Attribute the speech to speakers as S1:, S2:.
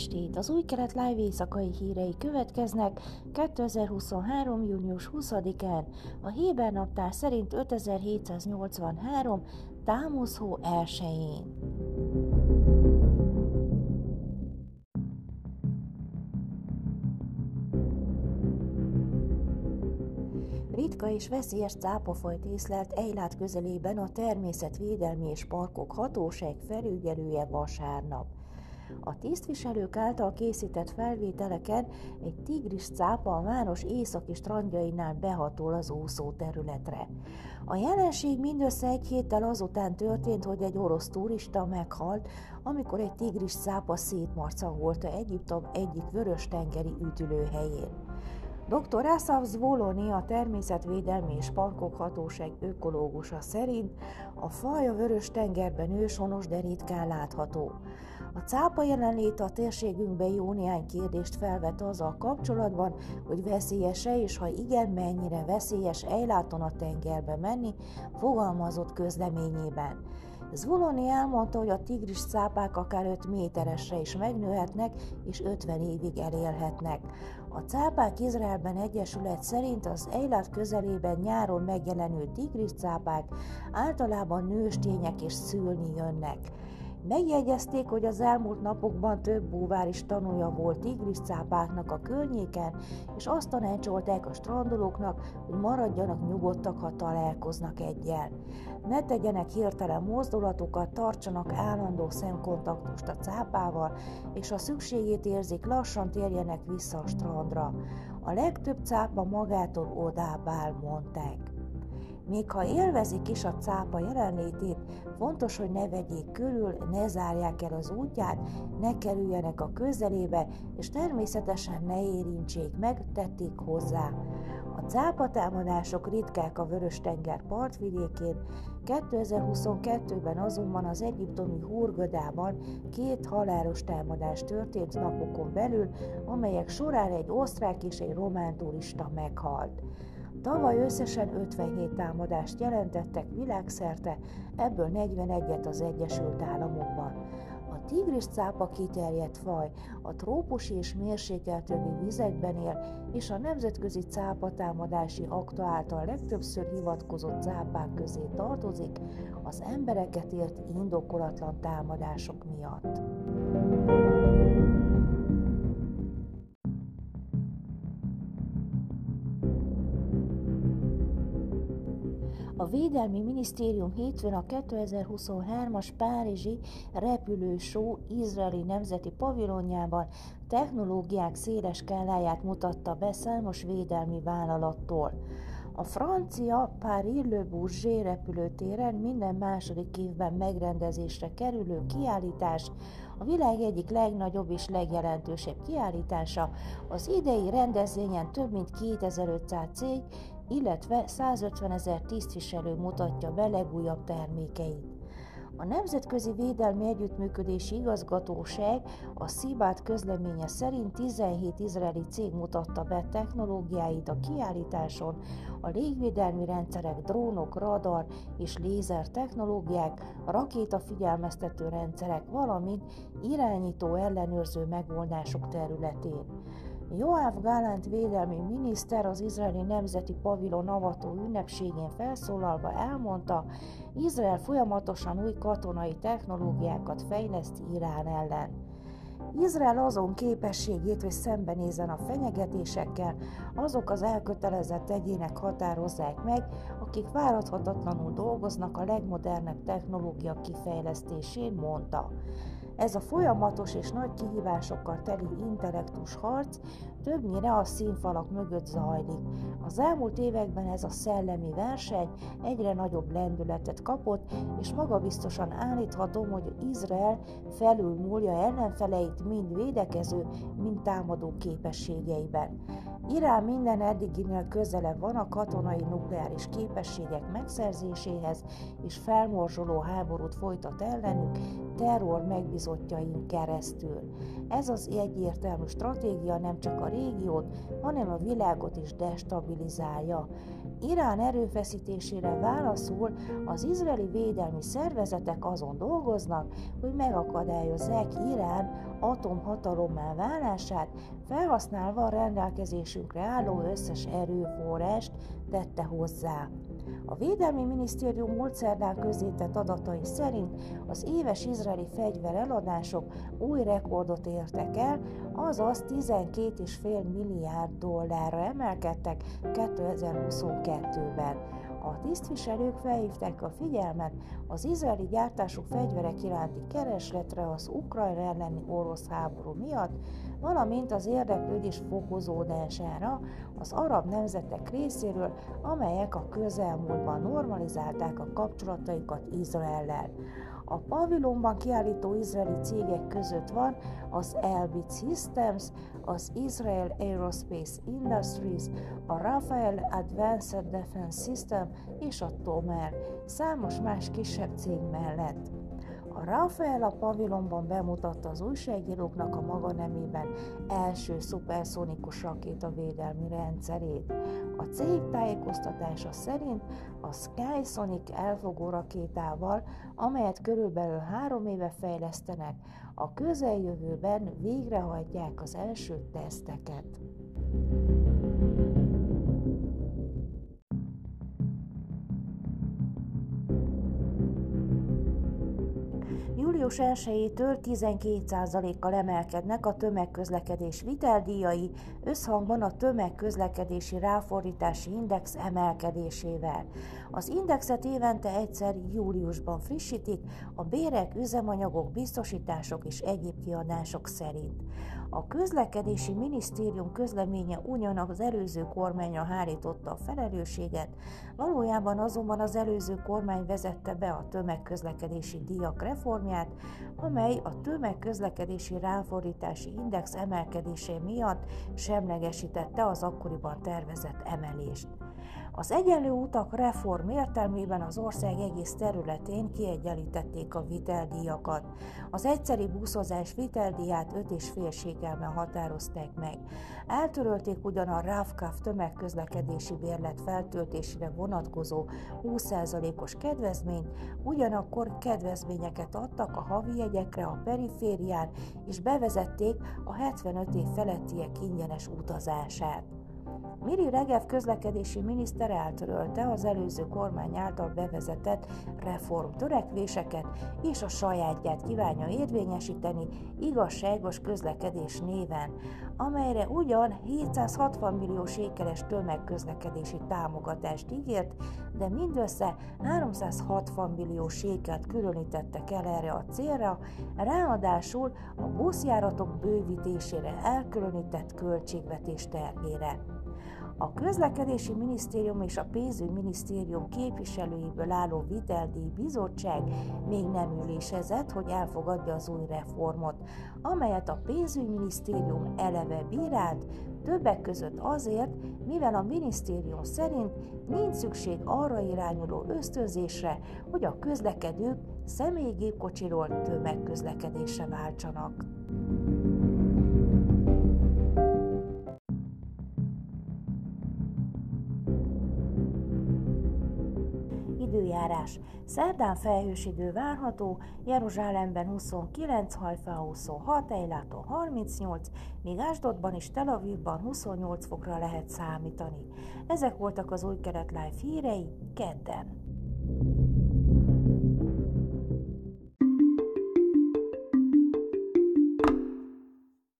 S1: estét! Az új kelet live éjszakai hírei következnek 2023. június 20-án, a Héber naptár szerint 5783. támoszhó 1-én. Ritka és veszélyes cápafolyt észlelt Eilát közelében a Természetvédelmi és Parkok Hatóság felügyelője vasárnap. A tisztviselők által készített felvételeken egy tigris cápa a város északi strandjainál behatol az úszó területre. A jelenség mindössze egy héttel azután történt, hogy egy orosz turista meghalt, amikor egy tigris cápa szétmarcangolta Egyiptom egyik vörös-tengeri üdülőhelyén. Dr. Asaf Zvoloni, a Természetvédelmi és Parkok Hatóság ökológusa szerint a faj a Vörös-tengerben őshonos, de ritkán látható. A cápa jelenléte a térségünkben jó néhány kérdést felvet azzal kapcsolatban, hogy veszélyes-e, és ha igen, mennyire veszélyes ejláton a tengerbe menni, fogalmazott közleményében. Zvuloni elmondta, hogy a tigris cápák akár 5 méteresre is megnőhetnek, és 50 évig elélhetnek. A cápák Izraelben Egyesület szerint az Eilat közelében nyáron megjelenő tigris cápák általában nőstények és szülni jönnek. Megjegyezték, hogy az elmúlt napokban több búvár is tanulja volt tigriscápáknak a környéken, és azt tanácsolták a strandolóknak, hogy maradjanak nyugodtak, ha találkoznak egyel. Ne tegyenek hirtelen mozdulatokat, tartsanak állandó szemkontaktust a cápával, és ha szükségét érzik, lassan térjenek vissza a strandra. A legtöbb cápa magától odábbál, mondták. Még ha élvezik is a cápa jelenlétét, fontos, hogy ne vegyék körül, ne zárják el az útját, ne kerüljenek a közelébe, és természetesen ne érintsék meg, tették hozzá. A cápatámadások ritkák a Vörös-tenger partvidékén, 2022-ben azonban az egyiptomi Hurgadában két halálos támadás történt napokon belül, amelyek során egy osztrák és egy román turista meghalt. Tavaly összesen 57 támadást jelentettek világszerte, ebből 41-et az Egyesült Államokban. A tigris cápa kiterjedt faj, a trópusi és mérsékelt vizekben él, és a nemzetközi cápatámadási akta által legtöbbször hivatkozott cápák közé tartozik az embereket ért indokolatlan támadások miatt. A Védelmi Minisztérium hétfőn a 2023-as Párizsi repülősó izraeli nemzeti pavilonjában technológiák széles skáláját mutatta be számos védelmi vállalattól. A francia Paris-Le Bourget repülőtéren minden második évben megrendezésre kerülő kiállítás a világ egyik legnagyobb és legjelentősebb kiállítása. Az idei rendezvényen több mint 2500 cég illetve 150 ezer tisztviselő mutatja be legújabb termékeit. A Nemzetközi Védelmi Együttműködési Igazgatóság a Szibát közleménye szerint 17 izraeli cég mutatta be technológiáit a kiállításon, a légvédelmi rendszerek, drónok, radar és lézer technológiák, rakétafigyelmeztető rendszerek, valamint irányító ellenőrző megoldások területén. Joáv Gálánt védelmi miniszter az izraeli nemzeti pavilon avató ünnepségén felszólalva elmondta, Izrael folyamatosan új katonai technológiákat fejleszt Irán ellen. Izrael azon képességét, hogy szembenézzen a fenyegetésekkel, azok az elkötelezett egyének határozzák meg, akik várathatatlanul dolgoznak a legmodernebb technológia kifejlesztésén, mondta. Ez a folyamatos és nagy kihívásokkal teli intellektus harc többnyire a színfalak mögött zajlik. Az elmúlt években ez a szellemi verseny egyre nagyobb lendületet kapott, és magabiztosan állíthatom, hogy Izrael felülmúlja ellenfeleit mind védekező, mind támadó képességeiben. Irán minden eddiginél közelebb van a katonai nukleáris képességek megszerzéséhez, és felmorzsoló háborút folytat ellenük terror megbízottjain keresztül. Ez az egyértelmű stratégia nem csak a régiót, hanem a világot is destabilizálja. Irán erőfeszítésére válaszul az izraeli védelmi szervezetek azon dolgoznak, hogy megakadályozzák Irán atomhatalommá válását, felhasználva a rendelkezésünkre álló összes erőforrást tette hozzá. A Védelmi Minisztérium múlt szerdán közzétett adatai szerint az éves izraeli fegyvereladások új rekordot értek el, azaz 12,5 milliárd dollárra emelkedtek 2022-ben. A tisztviselők felhívták a figyelmet az izraeli gyártású fegyverek iránti keresletre az Ukrajna elleni orosz háború miatt, valamint az érdeklődés fokozódására az arab nemzetek részéről, amelyek a közelmúltban normalizálták a kapcsolataikat Izraellel. A pavilonban kiállító izraeli cégek között van az Elbit Systems, az Israel Aerospace Industries, a Rafael Advanced Defense System és a Tomer, számos más kisebb cég mellett. A Rafael a pavilonban bemutatta az újságíróknak a maga nemében első szuperszonikus rakétavédelmi rendszerét. A cég tájékoztatása szerint a Skysonic elfogó rakétával, amelyet körülbelül három éve fejlesztenek, a közeljövőben végrehajtják az első teszteket. Július 1-től 12%-kal emelkednek a tömegközlekedés viteldíjai összhangban a tömegközlekedési ráfordítási index emelkedésével. Az indexet évente egyszer júliusban frissítik a bérek, üzemanyagok, biztosítások és egyéb kiadások szerint. A közlekedési minisztérium közleménye ugyanak az előző kormánya hárította a felelősséget, valójában azonban az előző kormány vezette be a tömegközlekedési díjak reformját, amely a tömegközlekedési ráfordítási index emelkedése miatt semlegesítette az akkoriban tervezett emelést. Az egyenlő utak reform értelmében az ország egész területén kiegyenlítették a viteldíjakat. Az egyszeri buszozás viteldíját 5,5 sékelben határozták meg. Eltörölték ugyan a RAVKAF tömegközlekedési bérlet feltöltésére vonatkozó 20%-os kedvezményt, ugyanakkor kedvezményeket adtak a havi jegyekre a periférián, és bevezették a 75 év felettiek ingyenes utazását. Miri Regev közlekedési miniszter eltörölte az előző kormány által bevezetett reform törekvéseket, és a sajátját kívánja érvényesíteni igazságos közlekedés néven, amelyre ugyan 760 millió sékeles tömegközlekedési támogatást ígért, de mindössze 360 millió sékelt különítettek el erre a célra, ráadásul a buszjáratok bővítésére elkülönített költségvetés terhére. A közlekedési minisztérium és a pénzügyminisztérium képviselőiből álló viteldíj bizottság még nem ülésezett, hogy elfogadja az új reformot, amelyet a pénzügyminisztérium eleve bírált, többek között azért, mivel a minisztérium szerint nincs szükség arra irányuló ösztönzésre, hogy a közlekedők személygépkocsiról tömegközlekedésre váltsanak. Időjárás. Szerdán felhős idő várható, Jeruzsálemben 29, Hajfa 26, Ejláton 38, míg Ásdodban és Tel Avivban 28 fokra lehet számítani. Ezek voltak az új keret live hírei kedden.